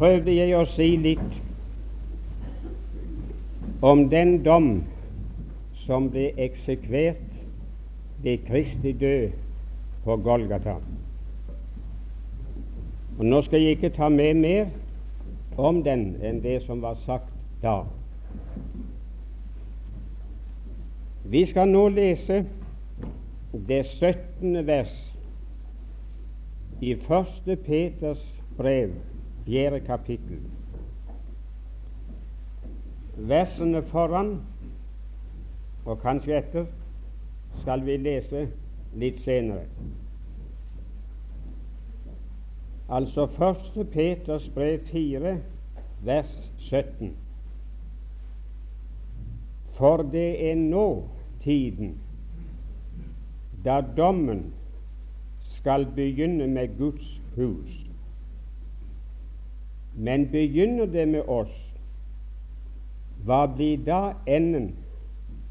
prøvde jeg å si litt om den dom som ble eksekvert ved Kristi død på Golgata. Og Nå skal jeg ikke ta med mer om den enn det som var sagt da. Vi skal nå lese det 17. vers i 1. Peters brev, fjerde kapittel. Versene foran og kanskje etter skal vi lese litt senere. Altså første Peters brev 4, vers 17. For det er nå tiden da dommen skal begynne med Guds hus. Men begynner det med oss, hva blir da enden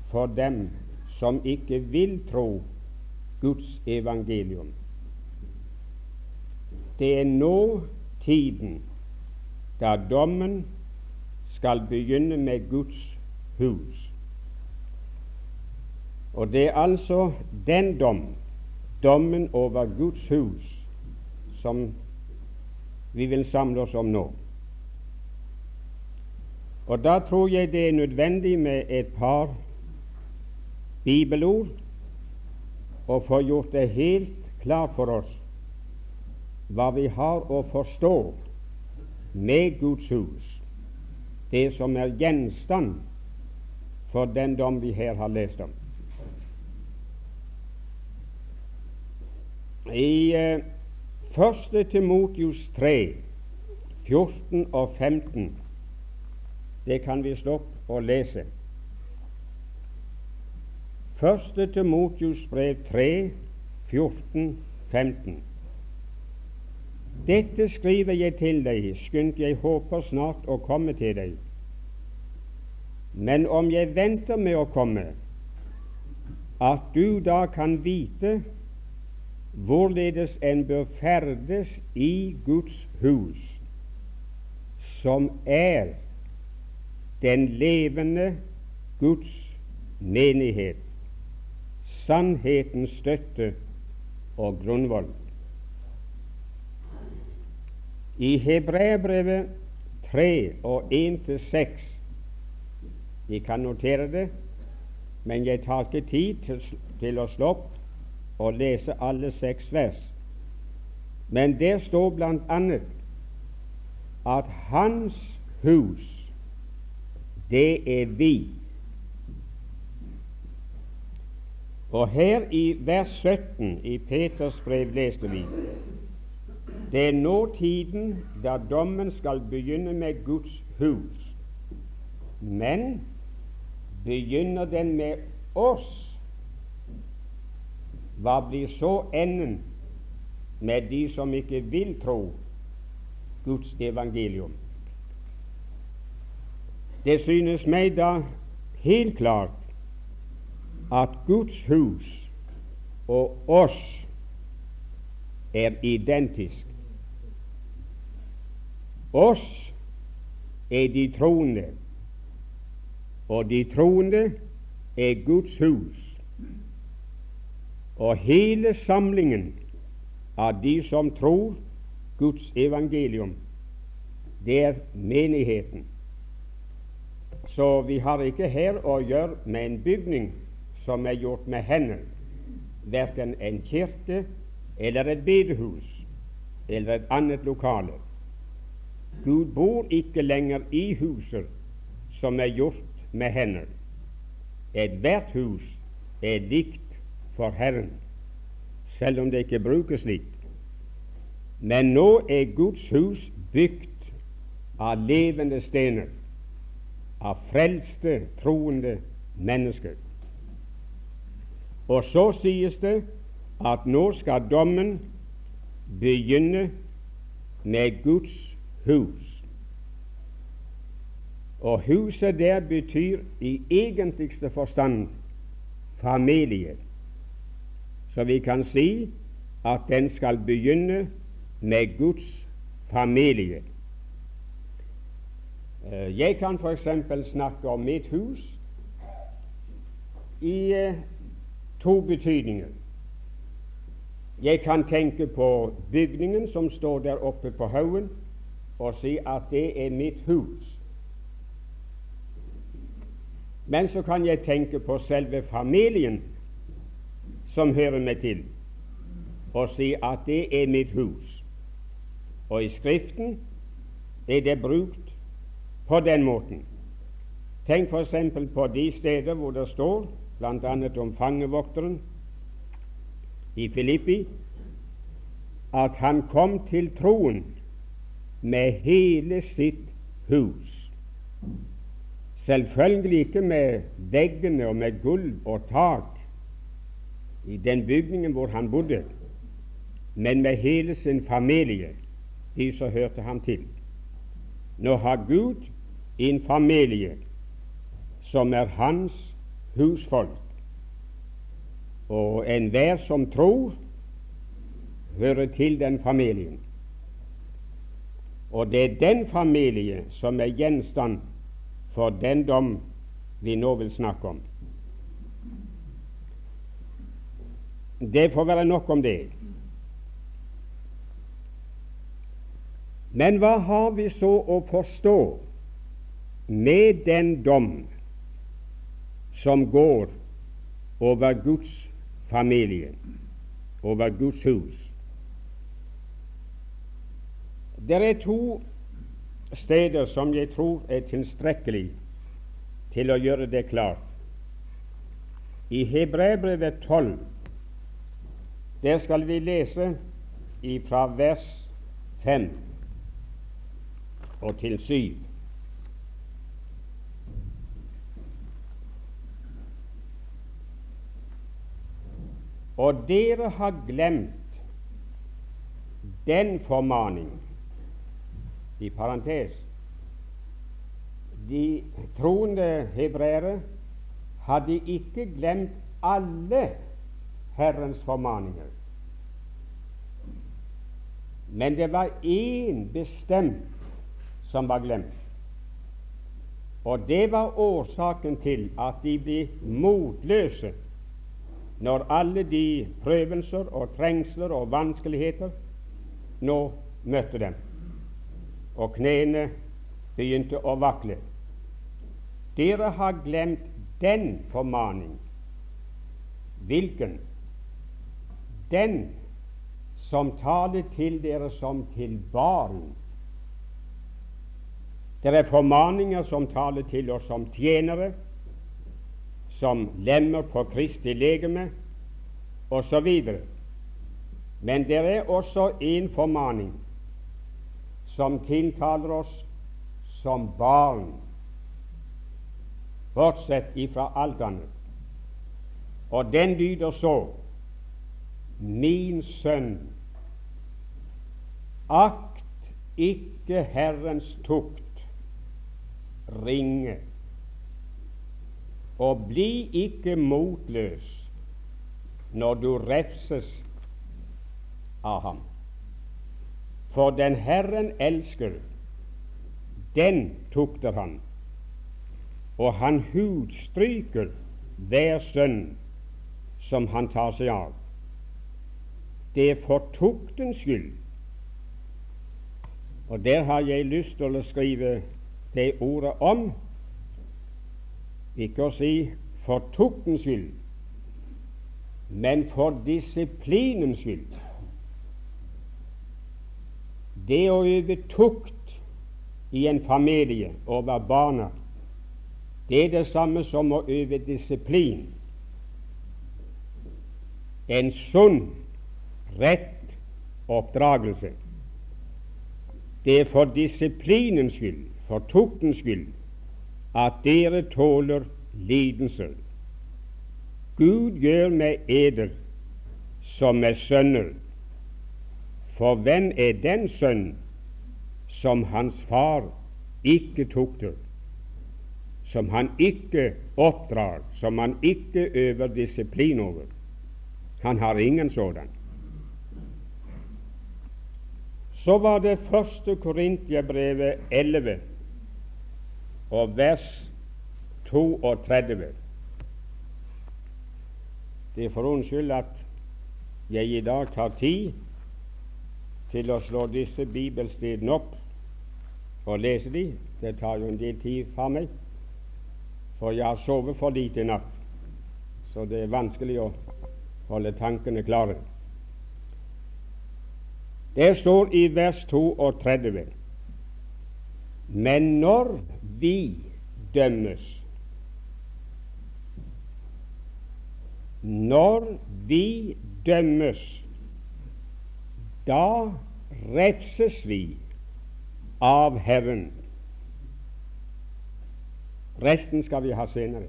for dem som ikke vil tro Guds evangelium? Det er nå tiden da dommen skal begynne med Guds hus. Og det er altså den dom, dommen over Guds hus, som vi vil samle oss om nå. Og Da tror jeg det er nødvendig med et par bibelord å få gjort det helt klart for oss hva vi har å forstå med Guds hus, det som er gjenstand for den dom vi her har lest om. I eh, 1. Timotius 3, 14 og 15, det kan vi stoppe og lese. Første Timotius brev 3, 14, 15. Dette skriver jeg til deg, skjønt jeg håper snart å komme til deg. Men om jeg venter med å komme, at du da kan vite hvorledes en bør ferdes i Guds hus, som er den levende Guds menighet, sannhetens støtte og grunnvoll. I Hebreabrevet 3 og 1-6 Vi kan notere det, men jeg tar ikke tid til, til å slå opp og lese alle seks vers. Men der står bl.a. at Hans hus, det er vi. Og her i vers 17 i Peters brev leser vi det er nå tiden da dommen skal begynne med Guds hus. Men begynner den med oss, hva blir så enden med de som ikke vil tro Guds evangelium? Det synes meg da helt klart at Guds hus og oss er identisk. Oss er de troende, og de troende er Guds hus. Og hele samlingen av de som tror Guds evangelium, det er menigheten. Så vi har ikke her å gjøre med en bygning som er gjort med hender, verken en kirke eller et bedehus eller et annet lokale. Gud bor ikke lenger i huser som er gjort med hender. Ethvert hus er likt for Herren, selv om det ikke brukes slik. Men nå er Guds hus bygd av levende stener, av frelste, troende mennesker. Og så sies det at nå skal dommen begynne med Guds hus. Og huset der betyr i egentligste forstand familie. Så vi kan si at den skal begynne med Guds familie. Eh, jeg kan f.eks. snakke om mitt hus i eh, to betydninger. Jeg kan tenke på bygningen som står der oppe på haugen, og si at det er mitt hus. Men så kan jeg tenke på selve familien som hører meg til, og si at det er mitt hus. Og i Skriften er det brukt på den måten. Tenk f.eks. på de steder hvor det står bl.a. om fangevokteren i Filippi, at han kom til troen med hele sitt hus. Selvfølgelig ikke med veggene og med gulv og tak i den bygningen hvor han bodde, men med hele sin familie, de som hørte ham til. Nå har Gud en familie som er hans husfolk. Og enhver som tror, hører til den familien. Og det er den familie som er gjenstand for den dom vi nå vil snakke om. Det får være nok om det. Men hva har vi så å forstå med den dom som går over Guds familie, over Guds hus. Det er to steder som jeg tror er tilstrekkelig til å gjøre det klart. I Hebreabrevet 12 der skal vi lese fra vers 5 og til 7. Og dere har glemt den formaning i parentes De troende hebreere hadde ikke glemt alle Herrens formaninger. Men det var én bestemt som var glemt. Og det var årsaken til at de ble motløse når alle de prøvelser og trengsler og vanskeligheter nå møtte dem, og knærne begynte å vakle. Dere har glemt den formaning. Hvilken? Den som taler til dere som til barn. Det er formaninger som taler til oss som tjenere, som lemmer på Kristi legeme osv. Men det er også en formaning som tiltaler oss som barn, bortsett ifra alt annet. Og den lyder så Min sønn, akt ikke Herrens tukt ringe og bli ikke motløs når du refses av ham. For den Herren elsker, den tukter han, og han hudstryker hver sønn som han tar seg av. Det er for tuktens skyld. Og der har jeg lyst til å skrive det ordet om ikke å si for tuktens skyld, men for disiplinens skyld. Det å øve tukt i en familie over barna, det er det samme som å øve disiplin. En sunn, rett oppdragelse. Det er for disiplinens skyld, for tuktens skyld, at dere tåler lidelse. Gud gjør med eder som med sønner. For hvem er den sønn som hans far ikke tukter, som han ikke oppdrar, som han ikke øver disiplin over? Han har ingen sådan. Så var det første Korintiabrevet 11 og vers 32. Det er for unnskyld at jeg i dag tar tid til å slå disse bibelstedene opp og lese dem. Det tar jo en del tid fra meg, for jeg har sovet for lite i natt, så det er vanskelig å holde tankene klare. Det står i vers 32 Men når vi dømmes Når vi dømmes, da refses vi av Herren. Resten skal vi ha senere.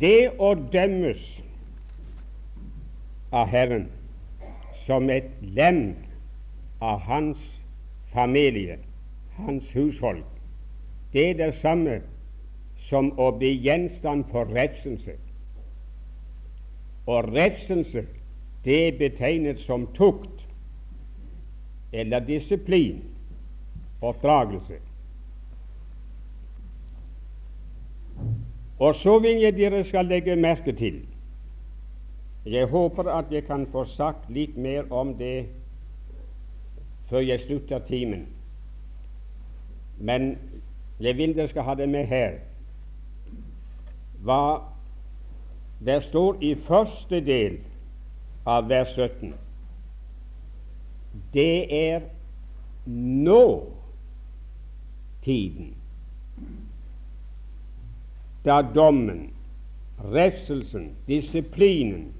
Det å dømmes av Herren som et lem av Hans familie, Hans hushold, det er det samme som å bli gjenstand for refselse. Og refselse, det er betegnet som tukt eller disiplin, oppdragelse. Og så vil jeg dere skal legge merke til Jeg håper at jeg kan få sagt litt mer om det før jeg slutter timen. Men jeg vil dere skal ha det med her. Hva det står i første del av vers 17. Det er nå tiden da dommen, refselsen, disiplinen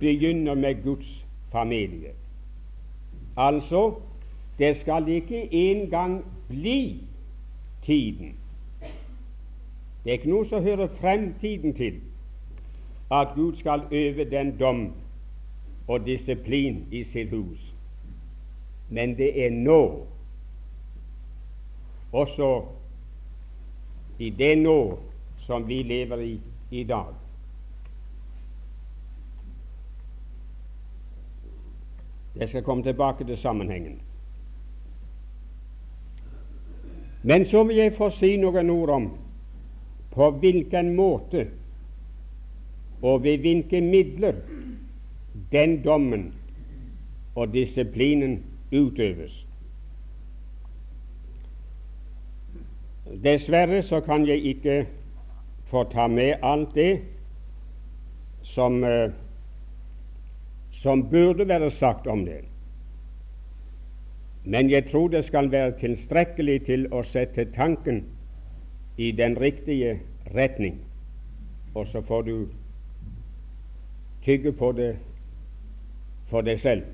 begynner med Guds familie. Altså, det skal ikke engang bli tiden. Det er ikke noe som hører fremtiden til, at Gud skal øve den dom og disiplin i sitt hus. Men det er nå, også i det nå som vi lever i i dag. Jeg skal komme tilbake til sammenhengen. Men så vil jeg få si noen ord om på hvilken måte og ved hvilke midler den dommen og disiplinen utøves. Dessverre så kan jeg ikke få ta med alt det som, uh, som burde være sagt om det. Men jeg tror det skal være tilstrekkelig til å sette tanken i den riktige retning, og så får du tygge på det for deg selv.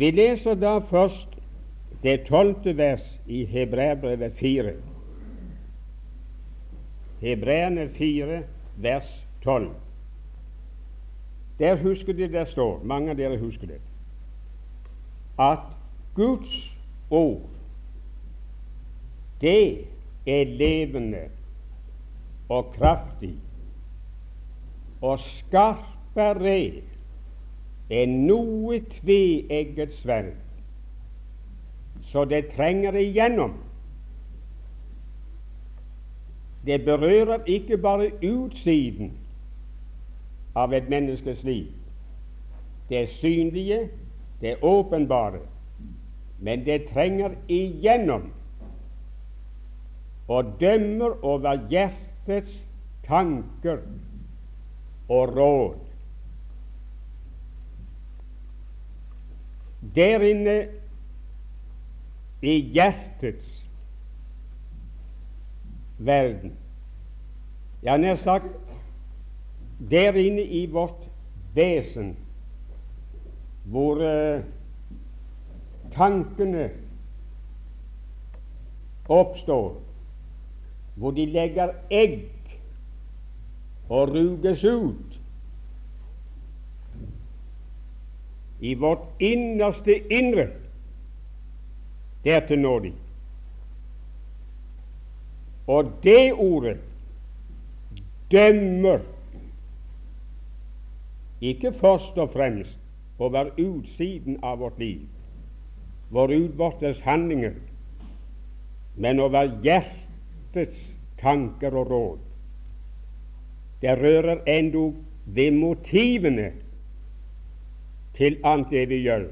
Vi leser da først det tolvte vers i Hebreabrevet 4. Hebreerne 4, vers 12. Der husker de der står, mange av dere husker det, at Guds ord, det er levende og kraftig og skarpere enn noe tveegget sverd, så det trenger igjennom. Det berører ikke bare utsiden av et menneskes liv, det synlige, det åpenbare, men det trenger igjennom og dømmer over hjertets tanker og råd. Der inne i hjertets verden. Jeg har nær sagt der inne i vårt vesen, hvor uh, tankene oppstår, hvor de legger egg og ruges ut. I vårt innerste indre, dertil når de. Og det ordet dømmer ikke først og fremst over utsiden av vårt liv, våre utvortes handlinger, men over hjertets tanker og råd. Det rører endog ved motivene til alt det vi gjør,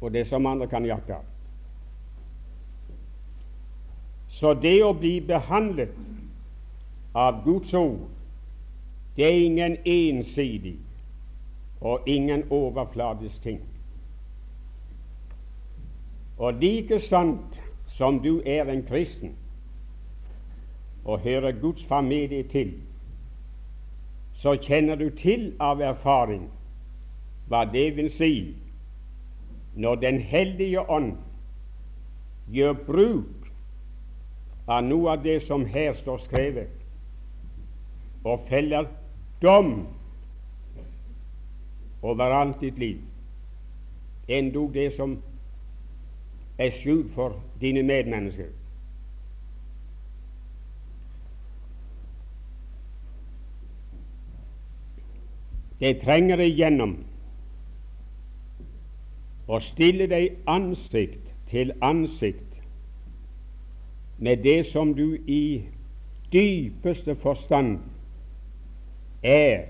og det som andre kan jakte. Så det å bli behandlet av Guds ord, det er ingen ensidig og ingen overfladisk ting. Og like sant som du er en kristen og hører Guds familie til, så kjenner du til av erfaring hva det vil si når Den hellige ånd gjør bruk av noe av det som her står skrevet, og feller dom over alt ditt liv, endog det som er skjult for dine medmennesker. Det trenger deg gjennom å stille deg ansikt til ansikt med det som du i dypeste forstand er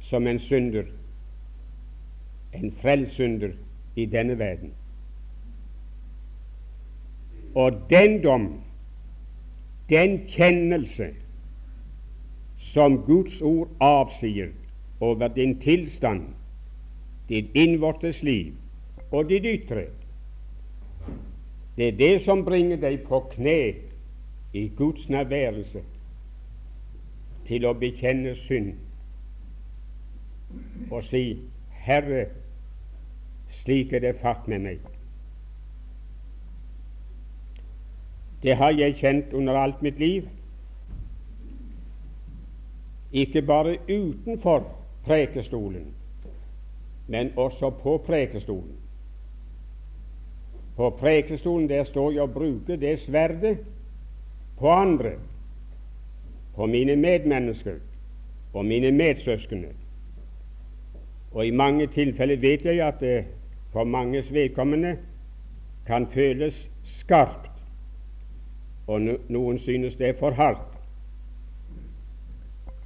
som en synder, en frelsynder i denne verden. Og den dom, den kjennelse som Guds ord avsier over din tilstand, ditt innvortes liv og ditt ytre, det er det som bringer deg på kne i Guds nærværelse til å bekjenne synd og si Herre, slik er det fart med meg. Det har jeg kjent under alt mitt liv, ikke bare utenfor prekestolen, men også på prekestolen. På prekestolen der står jeg og bruker det sverdet på andre, på mine medmennesker og mine medsøskne. Og i mange tilfeller vet jeg at det for manges vedkommende kan føles skarpt, og noen synes det er for hardt.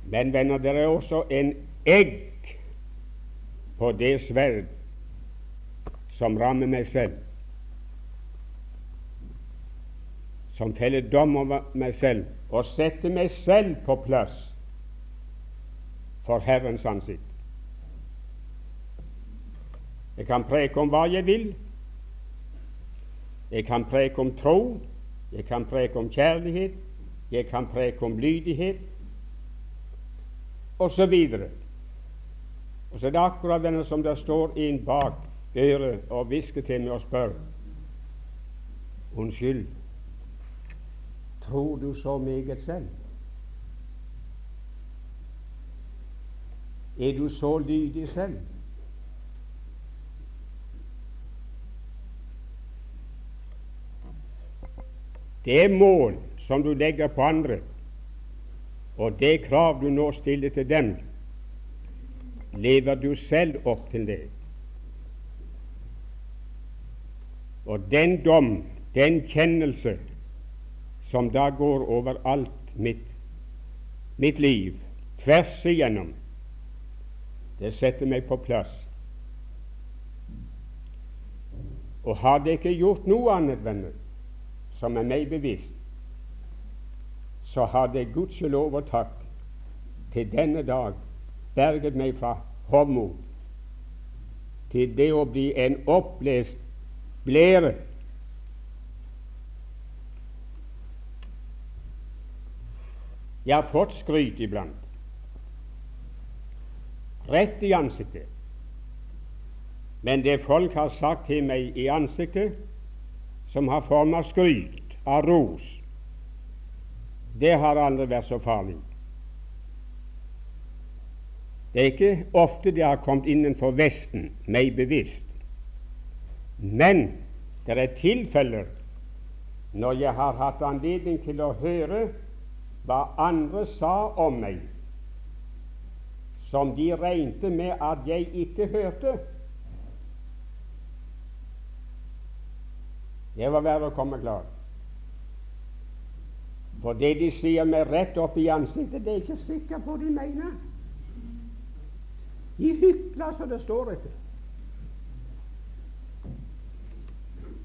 Men venner, det er også en egg på det sverd som rammer meg selv, som feller dom over meg selv og sette meg selv på plass for Herrens ansikt. Jeg kan preke om hva jeg vil. Jeg kan preke om tro. Jeg kan preke om kjærlighet. Jeg kan preke om lydighet, osv. Og, så er det akkurat denne som det står en bak øret og hvisker til meg og spør Unnskyld, tror du så meget selv? Er du så lydig selv? Det mål som du legger på andre, og det krav du nå stiller til dem, lever du selv opp til det. Og den dom, den kjennelse, som da går over alt mitt, mitt liv, tvers igjennom, det setter meg på plass. Og har det ikke gjort noe annet, venner, som er meg bevisst, så har det gudskjelov og takk til denne dag berget meg fra hovmod til det å bli en opplest blære. Jeg har fått skryt iblant, rett i ansiktet. Men det folk har sagt til meg i ansiktet, som har form av skryt, av ros, det har aldri vært så farlig. Det er ikke ofte det har kommet innenfor Vesten, meg bevisst. Men det er tilfeller når jeg har hatt anledning til å høre hva andre sa om meg, som de regnet med at jeg ikke hørte. Det var verre å komme klar. For det de sier meg rett opp i ansiktet, det er ikke sikker på de mener. De hykler så det står etter.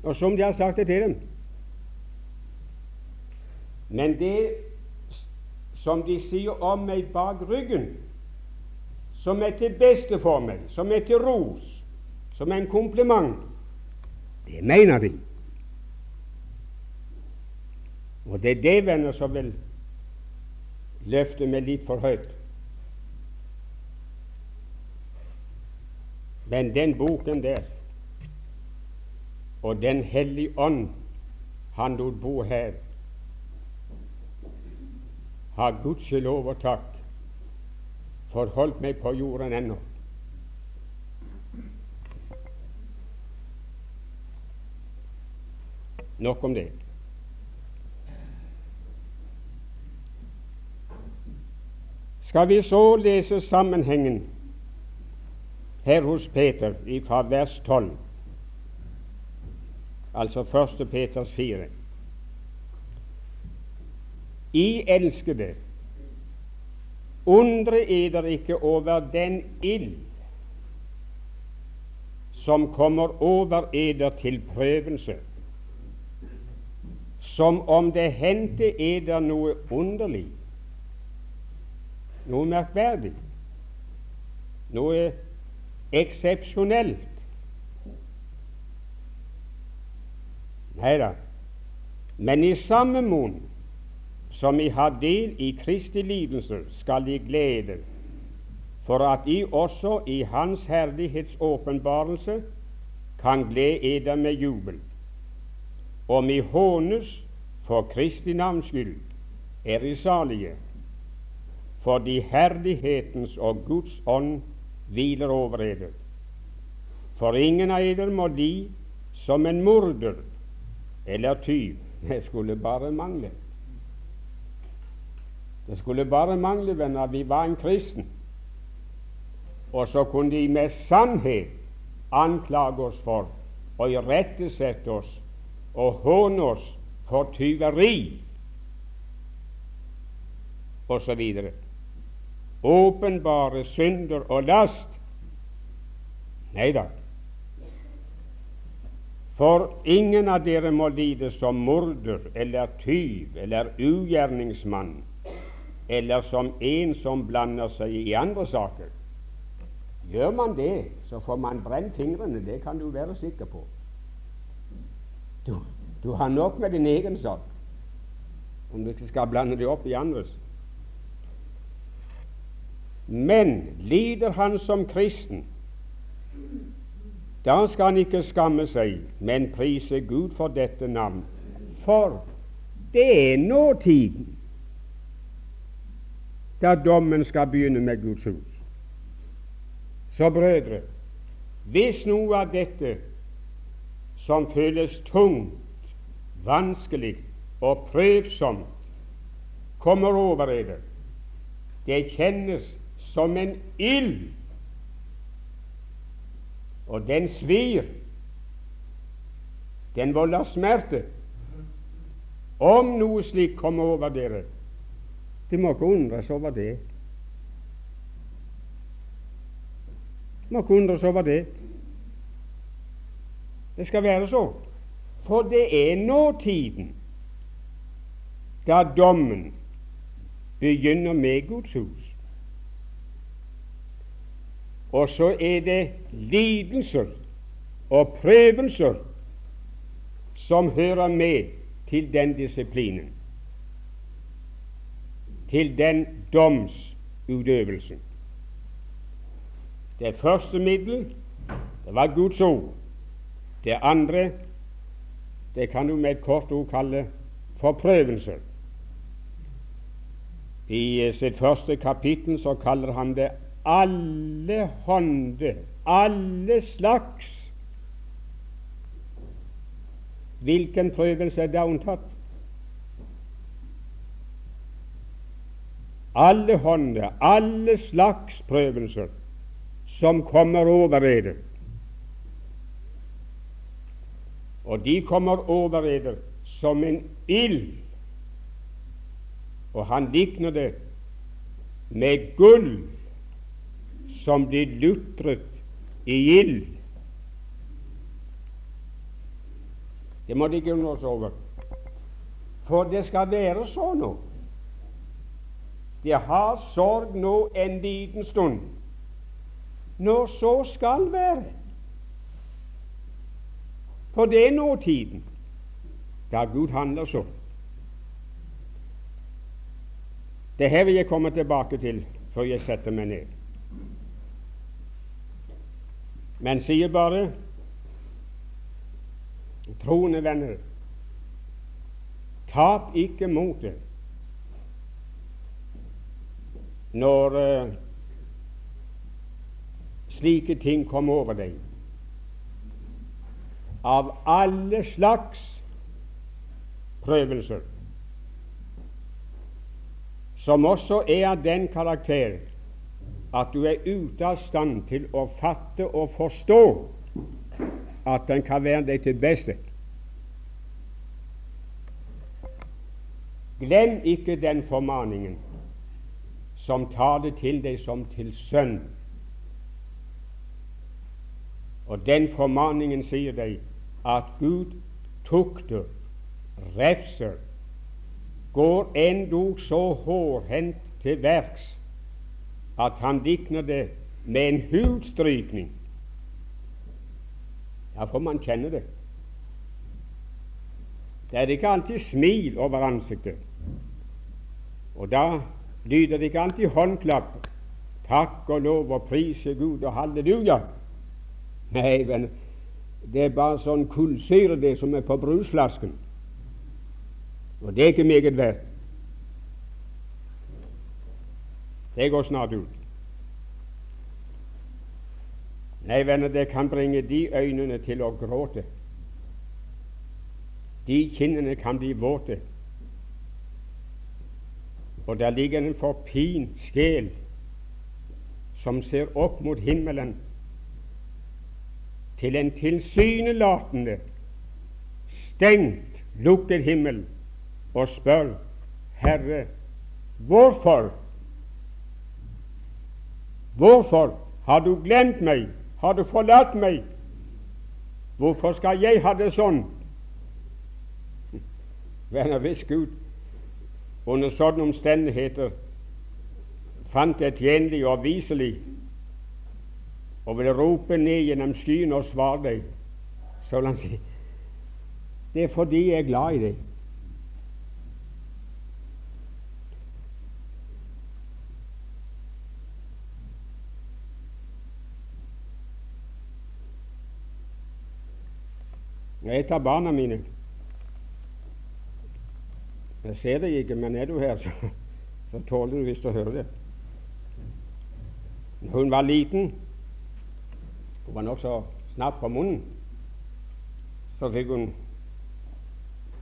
Og som de har sagt det til dem. Men det som de sier om meg bak ryggen, som er til beste for meg, som er til ros, som en kompliment, det mener de. Og det er det, venner, som vil løfte meg litt for høyt. Men den boken der, og Den hellige ånd han lot bo her, har gudskjelov og takk forholdt meg på jorden ennå. Nok om det. Skal vi så lese sammenhengen her hos Peter fra vers 12, altså 1. Peters 4. I elskede, undre eder ikke over den ild som kommer over eder til prøvelse, som om det hendte eder noe underlig noe merkverdig, noe eksepsjonelt. Nei da. Men i samme mon som I har del i Kristi lidelser, skal I glede, for at I også i Hans herlighets åpenbarelse kan glede eder med jubel. Om I hånes for Kristi navns skyld, er I salige, fordi herlighetens og Guds ånd hviler over eder. For ingen av eder må li som en morder eller tyv. Det skulle bare mangle. Det skulle bare mangle, venner, vi var en kristen. Og så kunne de med sannhet anklage oss for og irettesette oss og håne oss for tyveri osv åpenbare synder og last. Nei da. For ingen av dere må lide som morder eller tyv eller ugjerningsmann eller som en som blander seg i andre saker. Gjør man det, så får man brent fingrene. Det kan du være sikker på. Du, du har nok med din egen sak om du ikke skal blande det opp i andres. Men lider han som kristen, da skal han ikke skamme seg, men prise Gud for dette navn. For det er nåtiden da dommen skal begynne med Guds hus. Så brødre, hvis noe av dette som føles tungt, vanskelig og prøvsomt, kommer over dere, det kjennes som en ild, og den svir. Den volder smerte. Om noe slikt kommer over dere, det må ikke undres over det. De må ikke undres over det. Det skal være så. For det er nåtiden da dommen begynner med Guds hus. Og så er det lidelser og prøvelser som hører med til den disiplinen, til den domsutøvelsen. Det første middel det var Guds ord. Det andre det kan du med et kort ord kalle forprøvelse. I sitt første kapittel så kaller han det alle hånde, alle slags. Hvilken prøvelse er da unntatt? Alle hånder, alle slags prøvelser som kommer over dere. Og de kommer over dere som en ild. Og han likner det med gull som blir lutret i ild. Det må de ikke undre oss over. For det skal være så nå. Det har sorg nå en liten stund, når så skal være. For det er nåtiden, da Gud handler så. Det her vil jeg komme tilbake til før jeg setter meg ned. Men sier bare troende venner, tap ikke motet når uh, slike ting kommer over deg, av alle slags prøvelser, som også er av den karakter at du er ute av stand til å fatte og forstå at den kan være deg til beste. Glem ikke den formaningen som tar det til deg som til sønn. Og den formaningen sier deg at Gud tukter, refser, går endog så hårhendt til verks at han likner det med en hudstrykning. Ja, for man kjenner det. Det er ikke alltid smil over ansiktet. Og da lyder det ikke alltid håndklapp. Takk og lov og prise Gud og halleluja. Nei, venn, det er bare sånn kullsyre, det som er på brusflasken. Og det er ikke meget verdt. Det går snart ut. Nei, venner, det kan bringe de øynene til å gråte. De kinnene kan bli våte. Og der ligger en forpint sjel som ser opp mot himmelen til en tilsynelatende stengt, lukket himmel, og spør Herre, hvorfor? Hvorfor har du glemt meg? Har du forlatt meg? Hvorfor skal jeg ha det sånn? Venner, hvis Gud under sånne omstendigheter fant jeg tjenlig og viselig og ville rope ned gjennom skyene og svare deg, så vil han si det er fordi jeg er glad i deg. Et av barna mine Jeg ser deg ikke, men er du her, så, så tåler du visst å høre det. Når hun var liten, hun var nokså snart på munnen, så fikk hun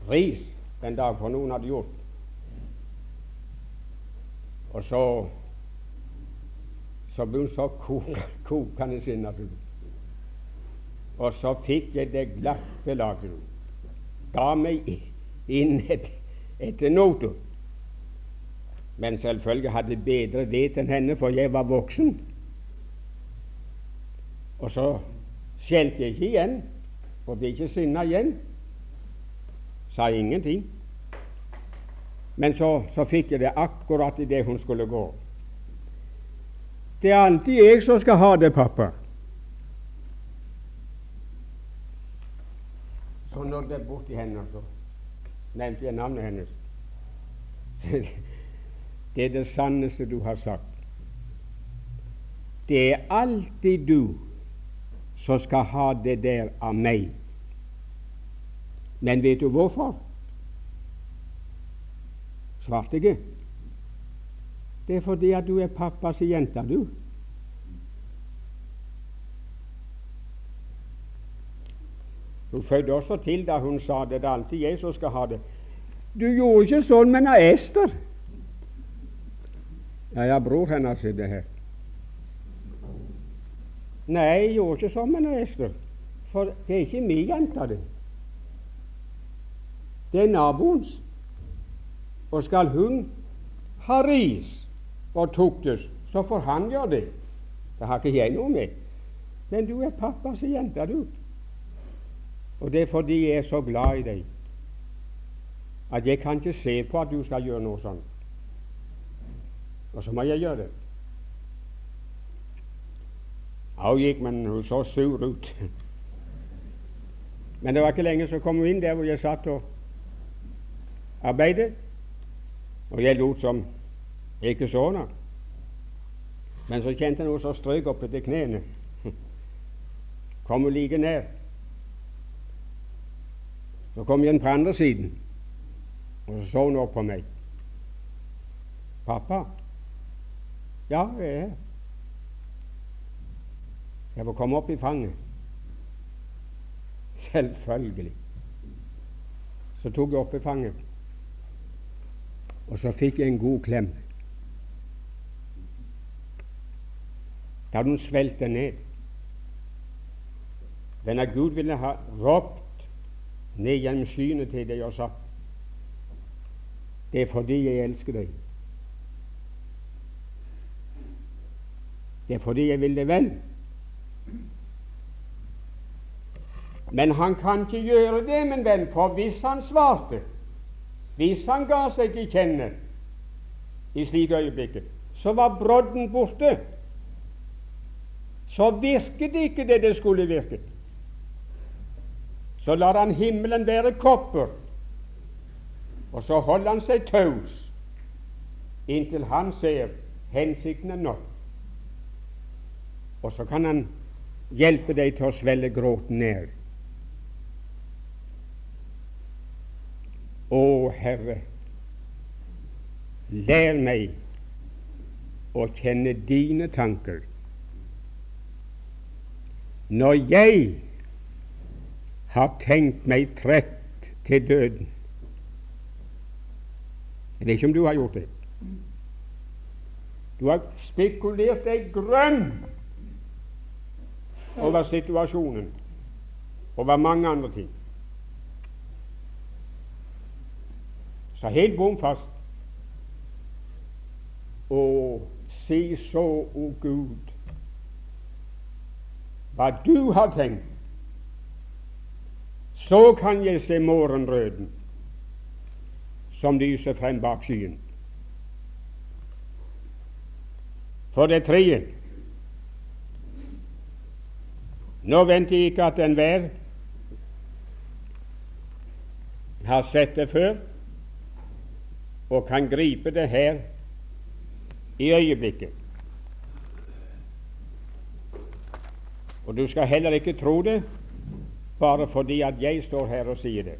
ris den dag for noen hadde gjort. Og så så ble hun så kokende sinna. Og så fikk jeg det glatte belaget. Ga meg inn et, etter noter. Men selvfølgelig hadde jeg bedre vett enn henne, for jeg var voksen. Og så skjelte jeg ikke igjen, og ble ikke sinna igjen. Sa ingenting. Men så, så fikk jeg det akkurat idet hun skulle gå. Det er alltid jeg som skal ha det, pappa. Så når det er borti henne, så nevnte jeg navnet hennes. Det er det sanneste du har sagt. Det er alltid du som skal ha det der av meg. Men vet du hvorfor? Svarte ikke. Det er fordi at du er pappas jente, du. Hun fødte også til da hun sa det. Det er alltid jeg som skal ha det. Du gjorde ikke sånn med Ester. Ja, ja, bror hennes sitter her. Nei, jeg gjorde ikke sånn med Ester, for det er ikke min jente, det. Det er naboens. Og skal hun ha ris og tuktes, så får han gjøre det. Det har ikke jeg noe med. Men du er pappas jente, du. Og det er fordi jeg er så glad i deg at jeg kan ikke se på at du skal gjøre noe sånt. Og så må jeg gjøre det. Hun gikk, men hun så sur ut. Men det var ikke lenge så kom hun inn der hvor jeg satt og arbeidet, og jeg lot som jeg ikke så henne. Men så kjente jeg noe som strøk opp etter knærne. Kom hun like nær. Så kom jeg på andre siden, og så så hun opp på meg. 'Pappa?' 'Ja, jeg er her.' Jeg får komme opp i fanget. Selvfølgelig. Så tok jeg opp i fanget, og så fikk jeg en god klem. Da hadde hun svelget ned. Denne Gud ville ha ropt ned gjennom skyene til deg og sagt det er fordi jeg elsker deg. Det er fordi jeg vil deg vel. Men han kan ikke gjøre det, min venn, for hvis han svarte, hvis han ga seg til kjenne i slike øyeblikket, så var brodden borte. Så virket ikke det det skulle virke. Så lar han himmelen være kopper, og så holder han seg taus inntil han ser hensikten er nådd. Og så kan han hjelpe deg til å svelle gråten ned. Å, Herre, lær meg å kjenne dine tanker når jeg har tenkt meg trett til døden. Jeg vet ikke om du har gjort det. Du har spekulert deg grønn over situasjonen, over mange andre ting. Så helt bom fast. Og si så, o oh Gud, hva du har tenkt. Så kan jeg se morgenrøden som lyser frem bak skyen. For det tredje Nå venter jeg ikke at enhver har sett det før og kan gripe det her i øyeblikket. Og du skal heller ikke tro det bare fordi at jeg står her og sier det.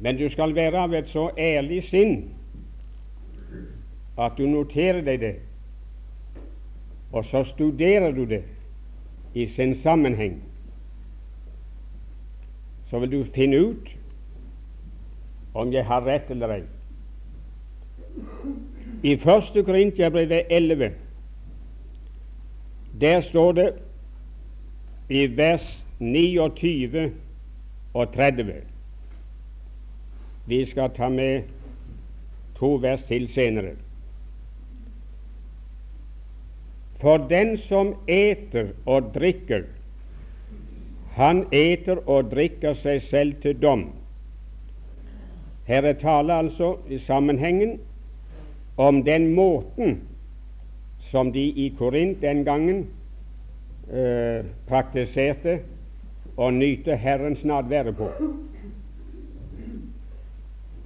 Men du skal være av et så ærlig sinn at du noterer deg det, og så studerer du det i sin sammenheng. Så vil du finne ut om jeg har rett eller ei. I 1. Korintiabrevet 11 der står det i vers 29 og 30 Vi skal ta med to vers til senere. For den som eter og drikker, han eter og drikker seg selv til dom. Her er tale altså i sammenhengen om den måten som de i Korint den gangen eh, praktiserte å nyte Herrens nadvære på.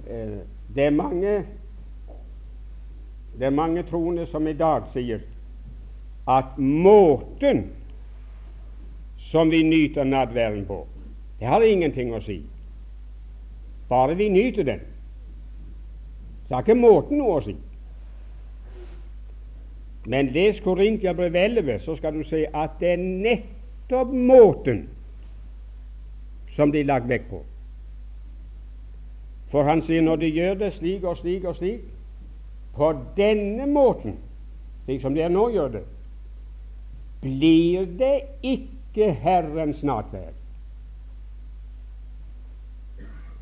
Eh, det, er mange, det er mange troende som i dag sier at måten som vi nyter nadværen på, det har ingenting å si. Bare vi nyter den, så har ikke måten noe å si. Men les Korintiabrevet 11, så skal du se at det er nettopp måten som de lagt vekt på. For han sier når de gjør det slik og slik og slik, på denne måten, slik som dere nå gjør det, blir det ikke Herrens nattverd.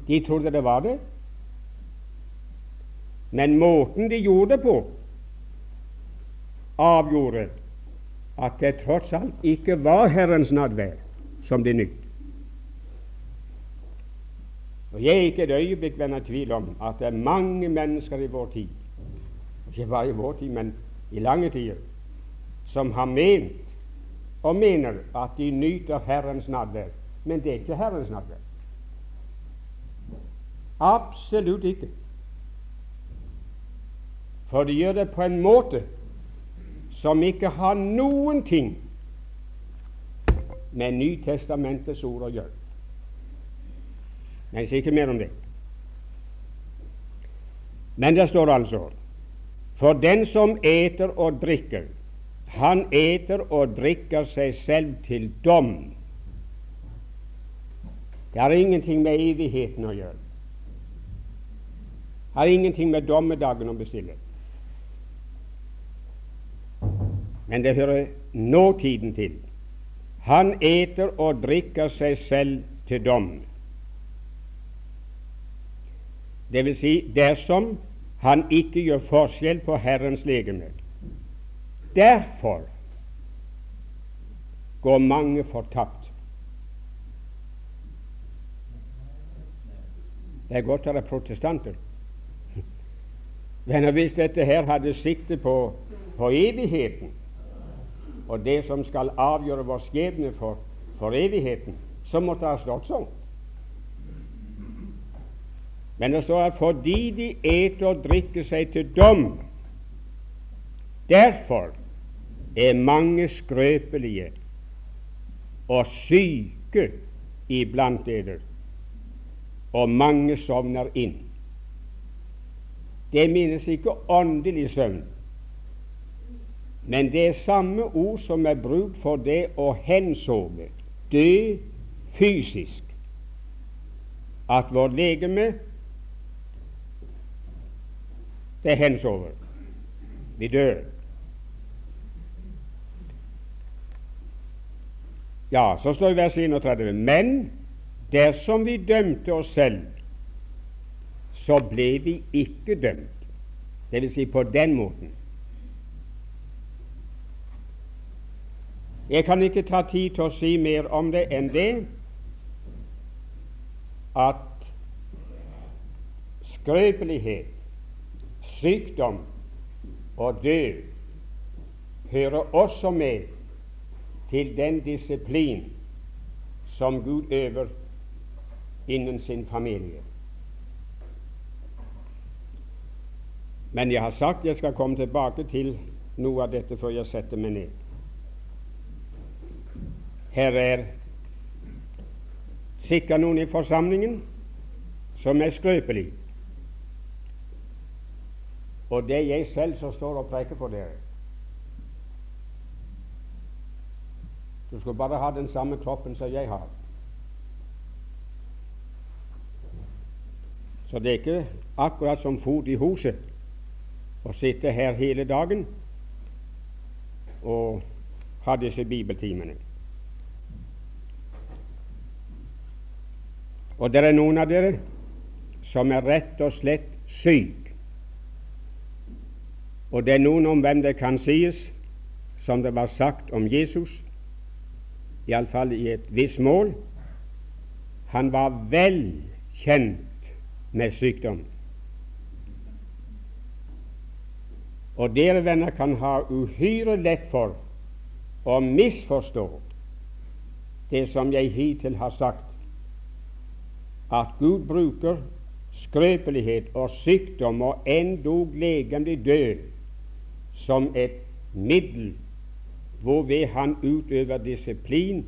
De trodde det var det, men måten de gjorde det på, avgjorde at det tross alt ikke var Herrens nadvær som de nytt. Og Jeg er ikke et øyeblikk venner tvil om at det er mange mennesker i vår tid, ikke bare i vår tid, men i lange tider, som har ment og mener at de nyter Herrens nadvær. Men det er ikke Herrens nadvær. Absolutt ikke. For de gjør det på en måte som ikke har noen ting med Nytestamentets ord å gjøre. Men jeg sier ikke mer om det. Men det står altså For den som eter og drikker, han eter og drikker seg selv til dom. Det har ingenting med evigheten å gjøre. Det har ingenting med dommedagen å bestille. Men det hører nåtiden til. Han eter og drikker seg selv til dom. Det vil si dersom han ikke gjør forskjell på Herrens legeme. Derfor går mange fortapt. Det er godt å være protestanter. Men hvis dette her hadde sikte på, på evigheten, og det som skal avgjøre vår skjebne for, for evigheten, så måtte det ha stått sånn. Men det står at fordi de eter og drikker seg til dom, derfor er mange skrøpelige og syke iblant dere, og mange sovner inn. Det minnes ikke åndelig søvn, men det er samme ord som er brukt for det å hensove, dø fysisk. At vårt legeme det hensover. Vi dør. Ja, så står det i vers 31.: Men dersom vi dømte oss selv, så ble vi ikke dømt. Det vil si på den måten. Jeg kan ikke ta tid til å si mer om det enn det at skrøpelighet, sykdom og død hører også med til den disiplin som Gud øver innen sin familie. Men jeg har sagt jeg skal komme tilbake til noe av dette før jeg setter meg ned. Her er sikkert noen i forsamlingen som er skrøpelig. Og det er jeg selv som står og preker for dere. Du skulle bare ha den samme kroppen som jeg har. Så det er ikke akkurat som fot i huset å sitte her hele dagen og ha disse bibeltimene. Og det er noen av dere som er rett og slett syk. Og det er noen om hvem det kan sies, som det var sagt om Jesus, iallfall i et visst mål, han var vel kjent med sykdom. Og dere venner kan ha uhyre lett for å misforstå det som jeg hittil har sagt at Gud bruker skrøpelighet og sykdom og endog legemlig død som et middel hvorved han utøver disiplin,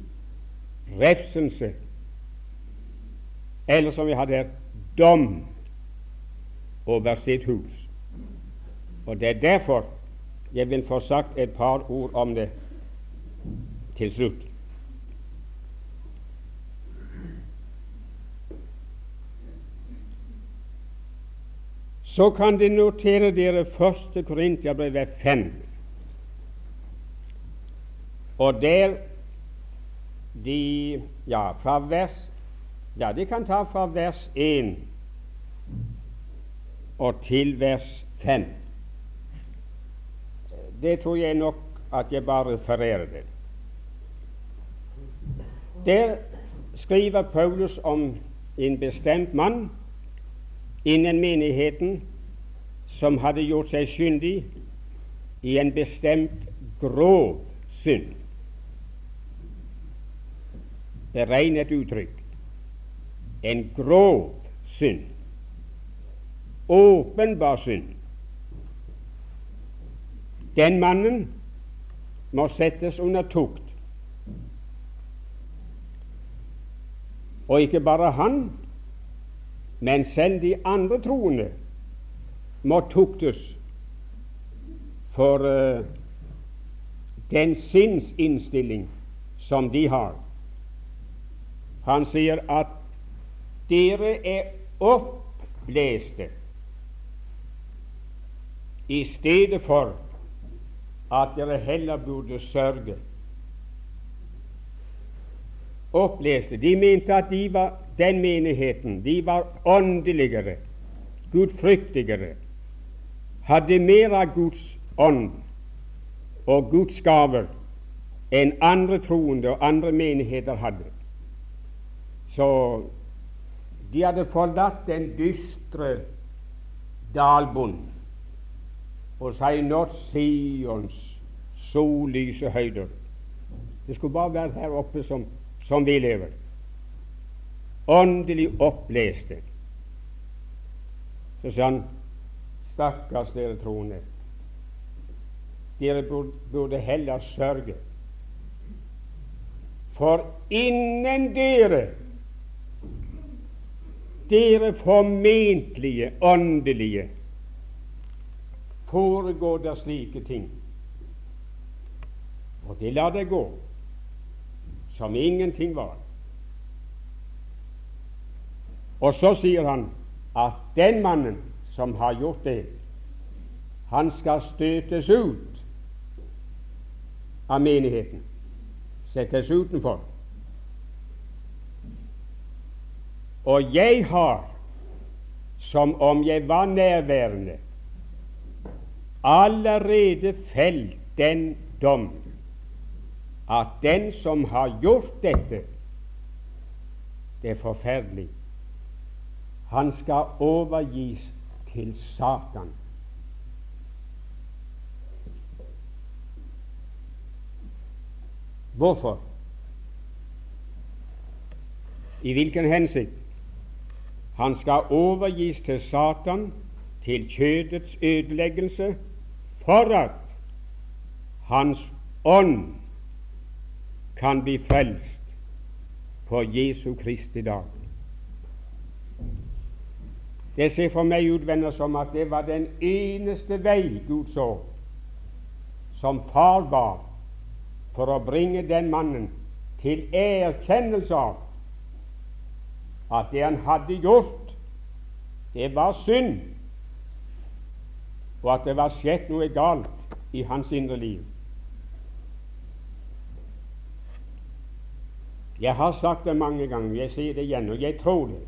refselse, eller som vi hadde her, dom over sitt hus. Og Det er derfor jeg vil få sagt et par ord om det til slutt. Så kan de notere dere første Korintiabrev 5. Og der de Ja, fra vers Ja, de kan ta fra vers 1 og til vers 5. Det tror jeg nok at jeg bare refererer det. Der skriver Paulus om en bestemt mann innen menigheten som hadde gjort seg skyldig i en bestemt grov synd. Beregnet uttrykk. En grov synd. Åpenbar synd. Den mannen må settes under tukt. Og ikke bare han, men selv de andre troende må tuktes for uh, den sinnsinnstilling som de har. Han sier at dere er oppbleste i stedet for at dere heller burde sørge. Oppleste. De mente at de var, den menigheten de var åndeligere, gudfryktigere, hadde mer av Guds ånd og Guds gaver enn andre troende og andre menigheter hadde. Så de hadde forlatt den dystre dalbunnen og sier nådd Sions sollyse høyder. Det skulle bare være her oppe som, som vi lever. Åndelig oppleste. Så sa han, stakkars dere troende, dere burde heller sørge. For innen dere, dere formentlige åndelige foregår det slike ting. Og de lar det gå som ingenting var. Og så sier han at den mannen som har gjort det, han skal støtes ut av menigheten, settes utenfor. Og jeg har, som om jeg var nærværende, allerede felt den dom at den som har gjort dette, det er forferdelig, han skal overgis til Satan. Hvorfor? I hvilken hensikt? Han skal overgis til Satan, til kjødets ødeleggelse for at hans ånd kan bli frelst på Jesu Kristi dag. Det ser for meg ut, venner, som at det var den eneste vei Gud så, som far bar for å bringe den mannen til erkjennelse av at det han hadde gjort, det var synd, og at det var skjedd noe galt i hans indre liv. Jeg har sagt det mange ganger, jeg sier det igjen, og jeg tror det.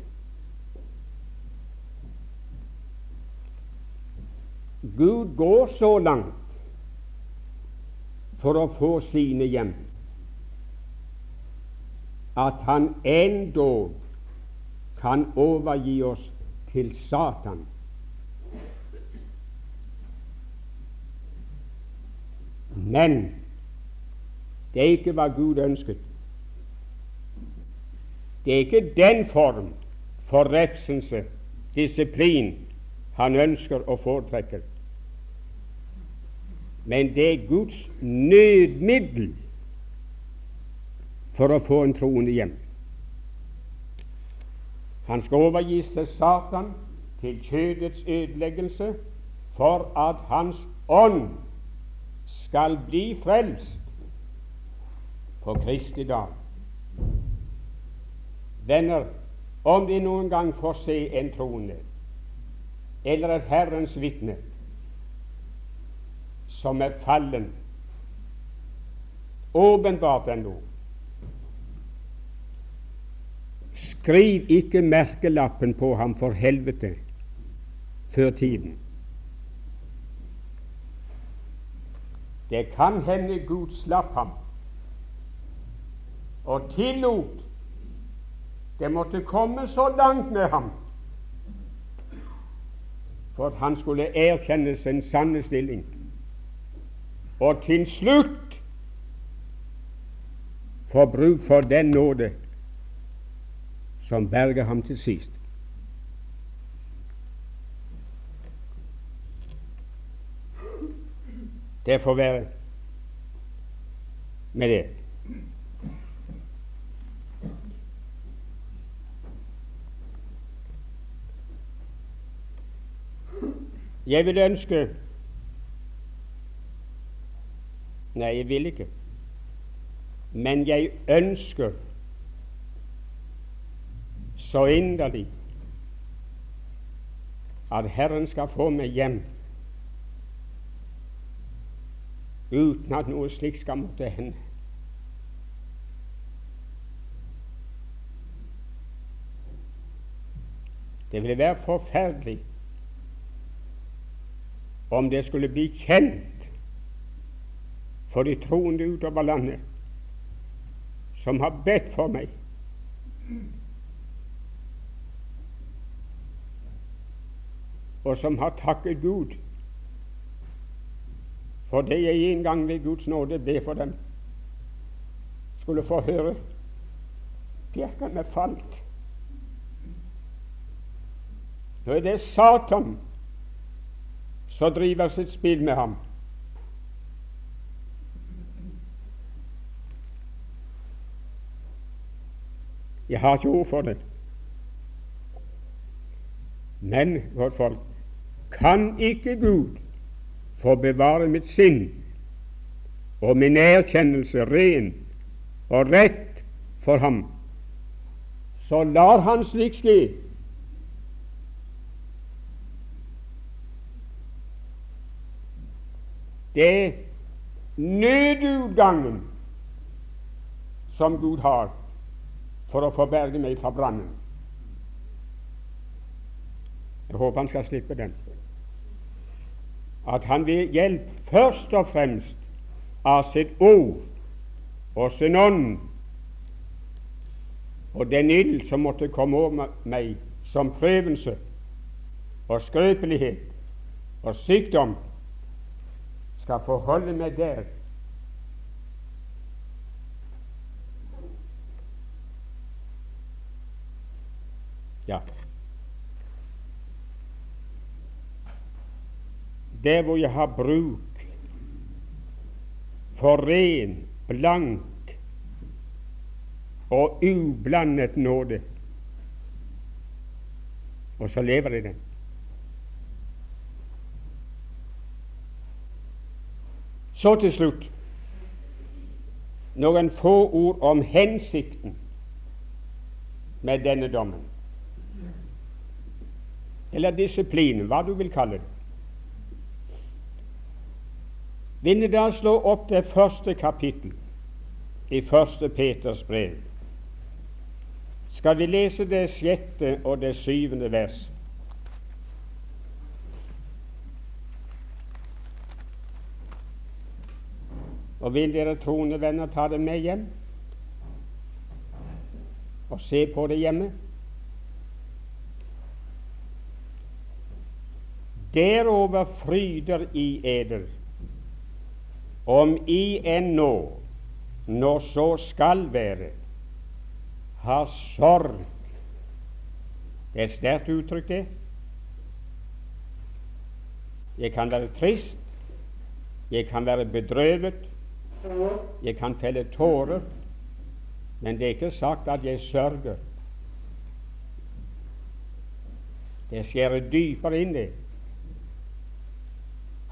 Gud går så langt for å få sine hjem at han endog kan overgi oss til Satan Men det er ikke hva Gud ønsket. Det er ikke den form for refselse, disiplin, han ønsker og foretrekker. Men det er Guds nødmiddel for å få en troende hjem. Han skal overgis til Satan, til kjødets ødeleggelse, for at hans ånd skal bli frelst på Kristi dag. Venner, om de noen gang får se en troende, eller et Herrens vitne som er fallen, åpenbart ennå. Skriv ikke merkelappen på ham for helvete før tiden. Det kan hende Gud slapp ham og tillot det måtte komme så langt med ham for at han skulle erkjenne sin sanne stilling, og til slutt få bruk for den nåde som berger ham til sist. Det får være med det. Jeg vil ønske Nei, jeg vil ikke. Men jeg ønsker så inderlig at Herren skal få meg hjem uten at noe slikt skal måtte hende. Det ville være forferdelig om det skulle bli kjent for de troende utover landet som har bedt for meg og som har takket Gud for det jeg en gang ved Guds nåde ber for dem, skulle få høre. Bjerkene falt. Nå er det Satan som driver sitt spill med ham. Jeg har ikke ord for det. Men, godt folk, kan ikke Gud få bevare mitt sinn og min erkjennelse ren og rett for ham, så lar han slik skje. Det nødutgangen som Gud har for å forberge meg fra brannen. Jeg håper han skal slippe den at han vil hjelpe først og fremst av sitt ord og sin ånd og den ild som måtte komme over meg som prøvelse og skrøpelighet og sykdom, skal få holde meg der Ja. der hvor jeg har bruk for ren, blank og ublandet nåde. Og så lever jeg den. Så til slutt noen få ord om hensikten med denne dommen, eller disiplin, hva du vil kalle det. Vil dere da slå opp det første kapittel i første Peters brev, skal vi lese det sjette og det syvende vers. Og vil dere troende venner ta det med hjem og se på det hjemme? Derover fryder i eder om I ennå, når så skal være, har sorg Det er sterkt uttrykk, det. Jeg kan være trist, jeg kan være bedrøvet, jeg kan felle tårer, men det er ikke sagt at jeg sørger. Det skjærer dypere inn, det.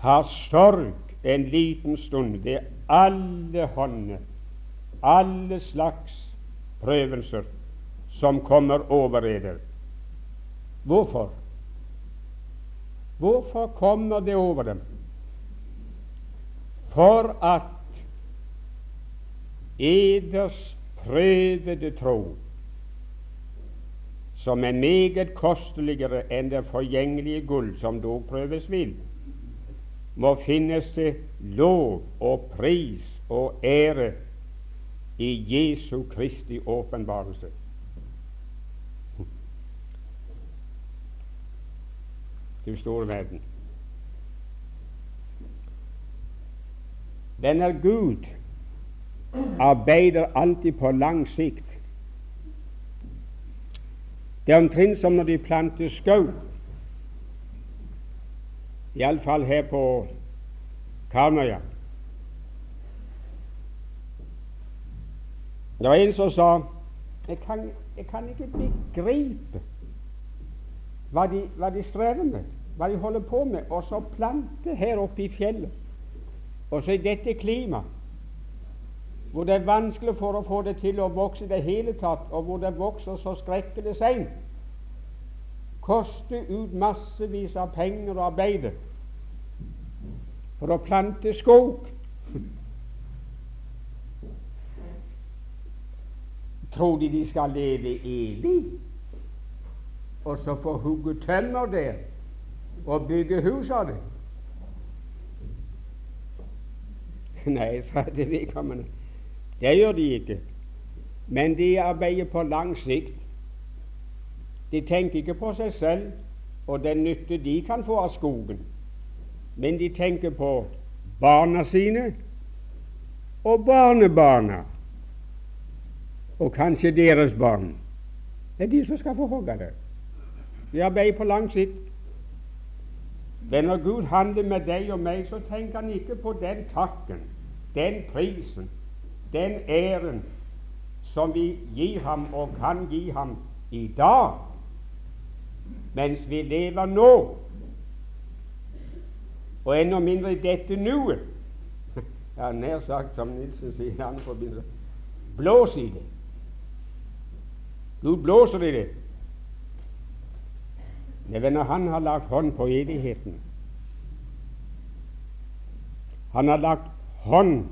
Har sorg en liten stund ved alle hånder, alle slags prøvelser som kommer over eder. Hvorfor? Hvorfor kommer det over dem? For at eders prøvede tro, som er meget kosteligere enn det forgjengelige gull som dog prøves vil, må finnes det lov og pris og ære i Jesu Kristi åpenbarelse. Du store verden. Denne Gud arbeider alltid på lang sikt. Det er omtrent som når de planter skau, iallfall her på Karmøya. Det var en som sa jeg kan, jeg kan ikke begripe hva de, hva de strever med, hva de holder på med, og så plante her oppe i fjellet, og så i dette klimaet hvor det er vanskelig for å få det til å vokse i det hele tatt, og hvor det vokser så skrekkelig seint. Koster ut massevis av penger og arbeid for å plante skog. Tror de de skal leve evig, og så få hugge tømmer der og bygge hus av det? Nei, sa det vedkommende. Det gjør de ikke. Men de arbeider på lang sikt. De tenker ikke på seg selv og den nytte de kan få av skogen, men de tenker på barna sine og barnebarna, og kanskje deres barn. Det er de som skal få hogge det. De arbeider på lang sikt. Men når Gud handler med deg og meg, så tenker han ikke på den takken, den prisen, den æren som vi gir ham og kan gi ham i dag, mens vi lever nå, og enda mindre i dette nuet. Ja, nær sagt, som Nilsen sier i andre forbindelse, blås i det. Gud blåser i det. Det er når han har lagt hånd på evigheten. Han har lagt hånd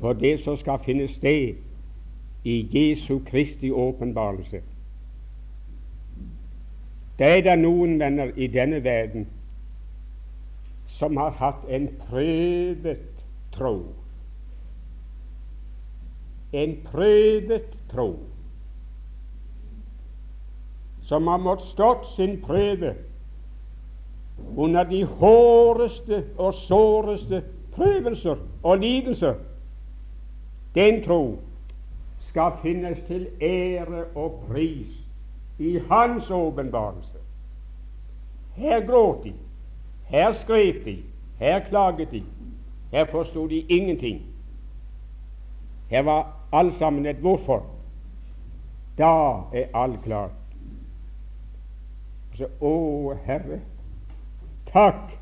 på det som skal finne sted i Jesu Kristi åpenbarelse. Det er da noen venner i denne verden som har hatt en prøvet tro. En prøvet tro. Som har måttet stått sin prøve under de hårdeste og såreste prøvelser og lidelser. Den tro skal finnes til ære og pris i Hans åpenbarelse. Her gråt de, her skrev de, her klaget de, her forsto de ingenting. Her var alt sammen et hvorfor. Da er alt klart. Så, å Herre, takk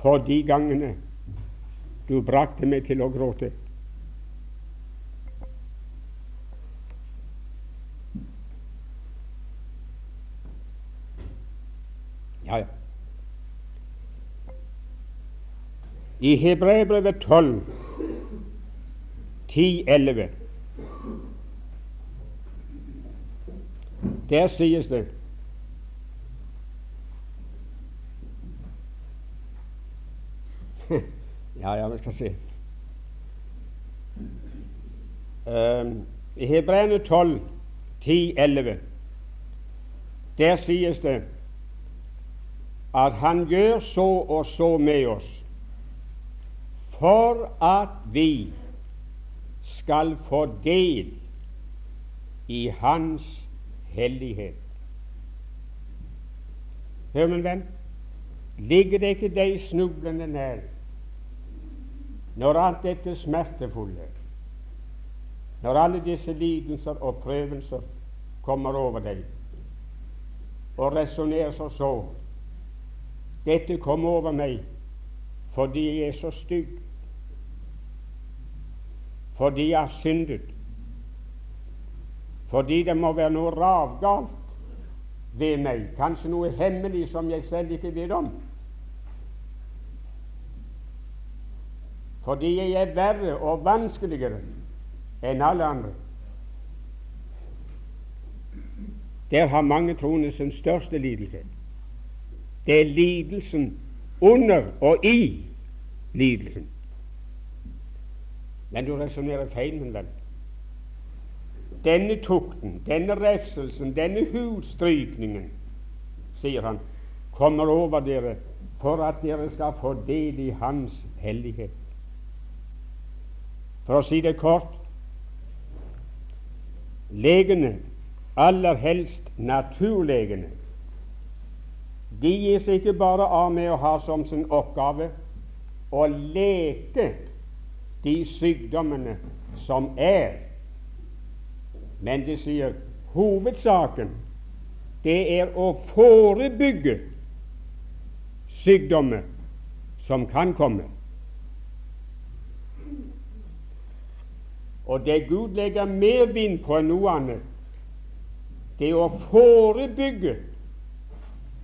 for de gangene du brakte meg til å gråte. Ja, ja. I Hebreerbrevet 12, 10, 11 Der sies det Ja, ja, vi skal se. Um, I Hebreerne 12, 10, 11 Der sies det at Han gjør så og så med oss for at vi skal få del i Hans hellighet. Hør, min venn, ligger det ikke deg snublende nær når alt dette smertefulle, når alle disse lidelser og prøvelser kommer over deg, og resonnerer så så dette kom over meg fordi jeg er så stygg, fordi jeg har syndet, fordi det må være noe ravgalt ved meg, kanskje noe hemmelig som jeg selv ikke vet om. Fordi jeg er verre og vanskeligere enn alle andre. Der har mange troende sin største lidelse. Det er lidelsen under og i lidelsen. Men du resonnerer feil, min venn. Denne tukten, denne refselsen, denne hudstrykningen, sier han, kommer over dere for at dere skal få del i Hans hellighet. For å si det kort legene, aller helst naturlegene, de gir seg ikke bare av med å ha som sin oppgave å leke de sykdommene som er. Men de sier hovedsaken det er å forebygge sykdommer som kan komme. Og det Gud legger mer vind på enn noe annet, det er å forebygge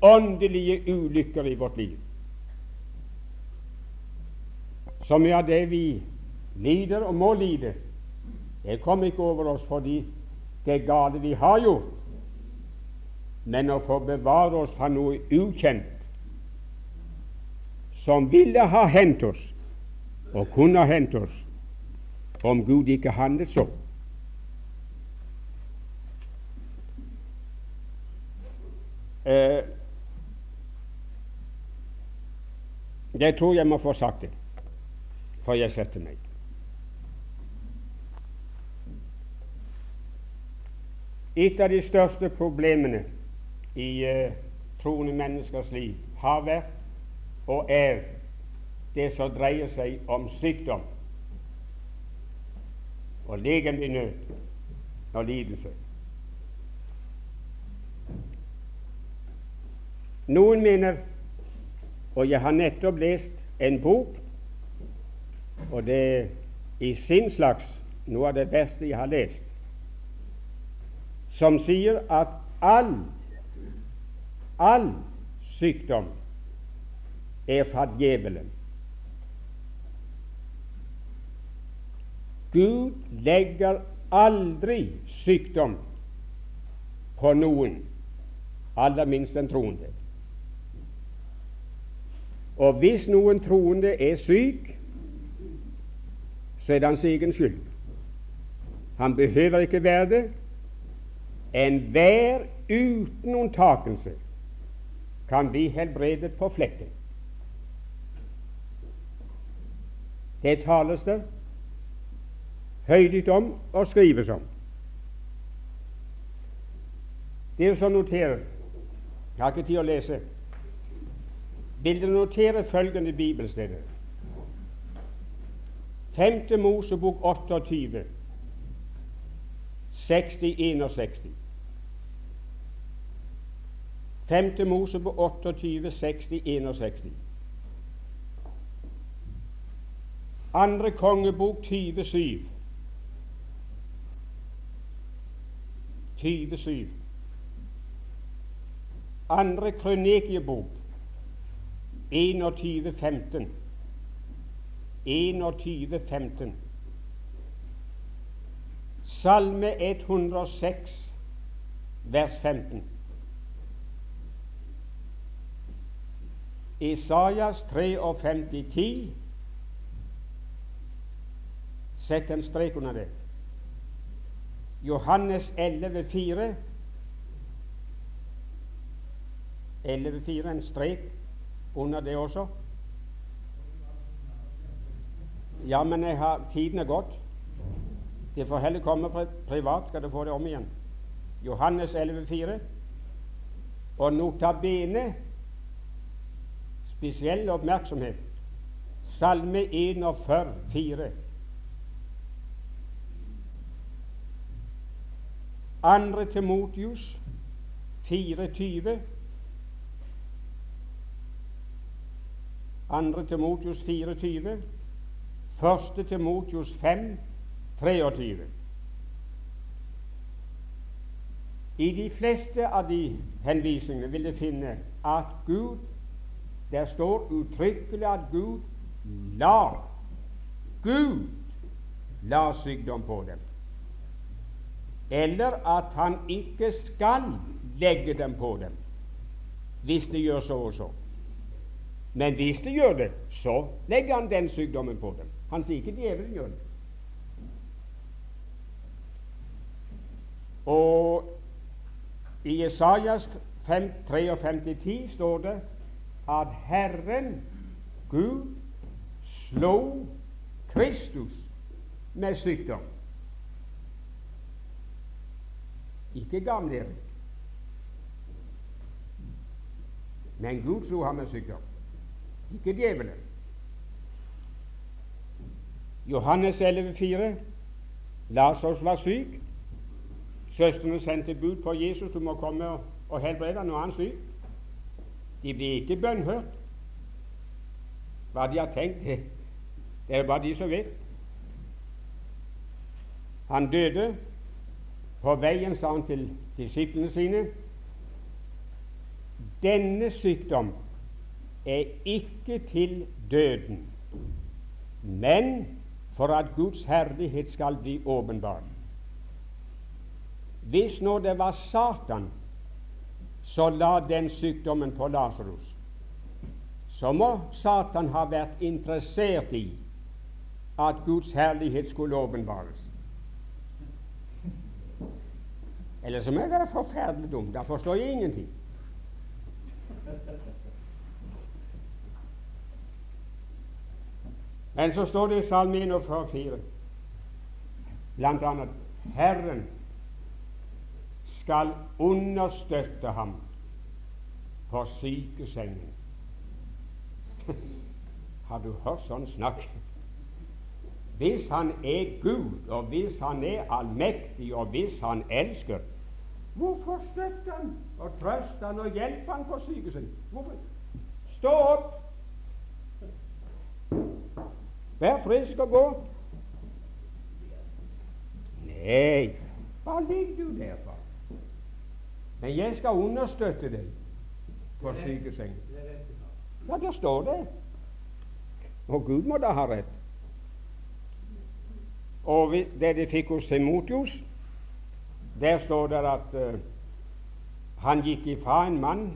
åndelige ulykker i vårt liv. Så mye av det vi lider og må lide. Det kom ikke over oss fordi det gale vi har gjort, men å få bevare oss fra noe ukjent som ville ha hendt oss, og kunne ha hendt oss, om Gud ikke handlet så. Eh, jeg tror jeg må få sagt det, for jeg setter meg. Et av de største problemene i uh, troende menneskers liv har vært og er det som dreier seg om sykdom og legemlig nød og lidelse. Noen mener, og jeg har nettopp lest en bok, og det er i sin slags noe av det beste jeg har lest, som sier at all, all sykdom er fra djevelen. Gud legger aldri sykdom på noen, aller minst en troende. Og hvis noen troende er syk, så er det hans egen skyld. Han behøver ikke være det, Enhver uten unntakelse kan bli helbredet på flekken. Det tales det høylytt om og skrives om. Dere som noterer Jeg har ikke tid å lese. Vil dere notere følgende bibelsteder? 5. Mosebok 28, 60, 61. 5. Mosebok 28, 60, 61. Andre kongebok 27. 27. Andre krønikebok 21, 21.15. Salme 106, vers 15. Isaias 53,10. Sett en strek under det. Johannes 11, 4. 11, en strek under det også. Ja, men har, tiden er gått. Det får heller komme privat, skal du få det om igjen. Johannes 11, 4. Og notabene spesiell oppmerksomhet. Salme 41, 4. Andre Timotius 24. Andre Timotius 24. Første Timotius 5, 23. I de fleste av de henvisningene vil du finne at Gud Der står uttrykkelig at Gud lar Gud la sykdom på dem. Eller at han ikke skal legge dem på dem hvis de gjør så og så. Men hvis de gjør det, så legger han den sykdommen på dem. Han sier ikke djevelen gjør det. Og i Jesajas 53,10 står det at Herren Gud slo Kristus med sykdom. Ikke gamle Erik, men Gud slo ham med sykdom, ikke djevelen. Johannes 11,4 Lasos var syk. Søstrene sendte bud på Jesus om å komme og, helbrede når han syk. De ble ikke bønnhørt. Hva de har tenkt, det er bare de som vet. Han døde. På veien sa han til disiplene sine denne sykdom er ikke til døden, men for at Guds herlighet skal bli åpenbar. Hvis nå det var Satan så la den sykdommen på Lasarus, så må Satan ha vært interessert i at Guds herlighet skulle åpenbares. Eller så må jeg være forferdelig dum. Da forstår jeg ingenting. Men så står det i Salme 41 blant annet Herren skal understøtte ham på sykesengen. Har du hørt sånn snakk? Hvis Han er Gud, og hvis Han er allmektig, og hvis Han elsker, hvorfor støtte Han og trøste Han og hjelpe Han på sykesengen? Hvorfor? Stå opp! Vær frisk og gå. Nei, hva ligger du der for? Men jeg skal understøtte deg på sykesengen. Ja, der står det. Og Gud må da ha rett. Og det de fikk hos Semotius, der står det at uh, han gikk ifra en mann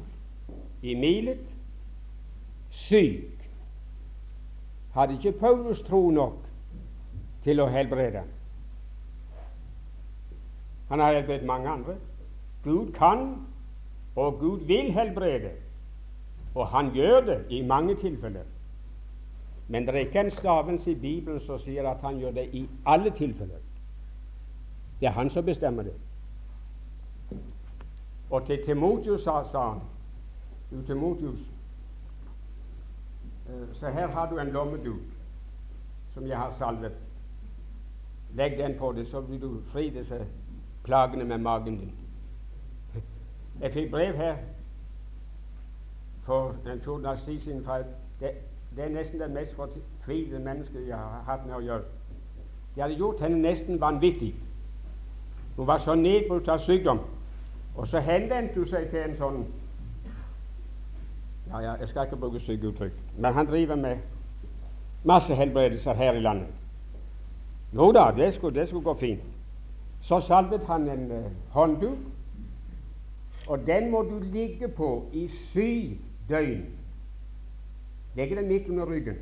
i Milet syk. Hadde ikke Paulus tro nok til å helbrede? Han har helbredet mange andre. Gud kan, og Gud vil helbrede. Og han gjør det i mange tilfeller. Men det er ikke en stavelse i Bibelen som sier at han gjør det i alle tilfeller. Det er han som bestemmer det. Og til Timotius sa, han Timotius, så her har du en lommeduk som jeg har salvet. Legg den på det, så blir du fri disse plagene med magen din. Jeg fikk brev her for en to dagers tid siden fra det, er nesten det mest fortvilte mennesket jeg har hatt med å gjøre. De hadde gjort henne nesten vanvittig. Hun var så nedbrutt av sykdom. Og så henvendte hun seg til en sånn ja, ja, Jeg skal ikke bruke stygge uttrykk, men han driver med masse helbredelser her i landet. Jo da, det skulle, det skulle gå fint. Så salvet han en uh, håndduk og den må du ligge på i syv døgn. Legge den midt under ryggen,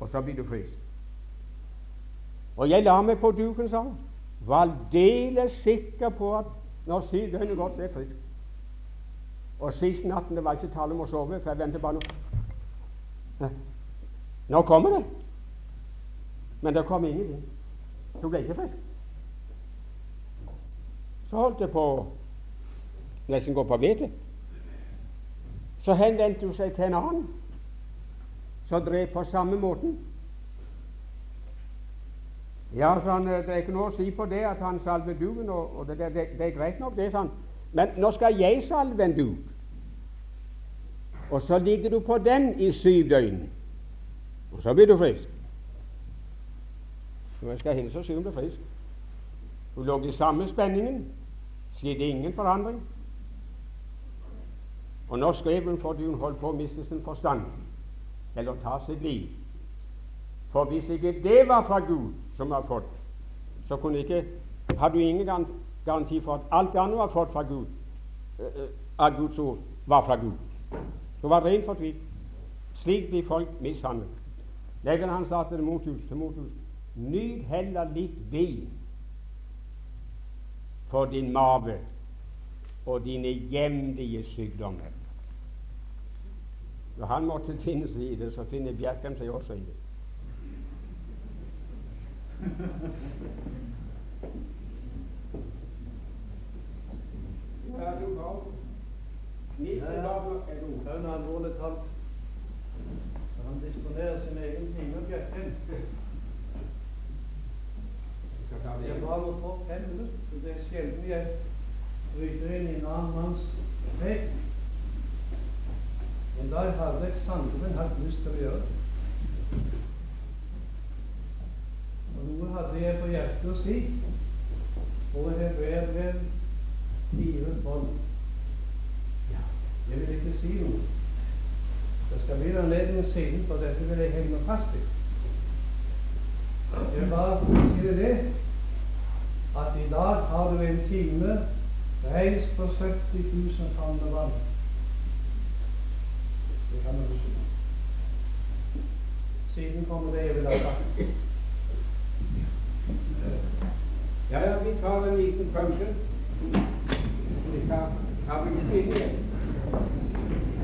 og så blir du frisk. Og jeg la meg på duken, sa hun. Aldeles sikker på at når syv døgn er gått, så er jeg frisk. Og sist natten det var ikke tale om å sove, for jeg ventet bare nå. Nå kommer det. Men det kom ingenting. Hun ble ikke frisk. Så holdt det på nesten gå på vettet. Så henvendte hun seg til en annen som drev på samme måten. Ja, så han, det er ikke noe å si på det at han salver duen, og, og det, det, det, er greit nok, det, sa han. Men nå skal jeg salve en duk, og så ligger du på den i syv døgn, og så blir du frisk. Så jeg skal hilse og si hun blir frisk. Hun lå i samme spenningen, skjedde ingen forandring. Og nå skrev hun fordi hun holdt på å miste sin forstand, eller ta sitt liv. For hvis ikke det var fra Gud som var fått, så kunne ikke, hadde du ingen garanti for at alt det andre var fått fra Gud, uh, av Guds ord, var fra Gud. Det var rent fortvilt. Slik blir folk mishandlet. Legger han sa til Motus, til Motus Nyt heller litt vin for din mage og dine hjemlige sykdommer. Når han måtte finne seg i det, så finner Bjerkreim seg også i det. Ja, du et ord. Det er alvorlig. Han disponerer sin egen time, Bjerkreim. Jeg bare må få fem minutter. Det er sjelden jeg bryter inn i en annen manns vei. Men da hadde jeg sannelig hatt lyst til å gjøre det. Og noe hadde jeg på hjertet å si. Og Hebreerbrev 4.12. Jeg vil ikke si noe. Det skal bli anledning siden, for dette vil jeg henge fast i. Jeg bare sier det at i dag har du en time reist på 70 000 favner vann. Det kan du huske. Siden kommer det jeg vil ha sagt. Ja, ja, vi tar en liten pause. 对他，他们是对。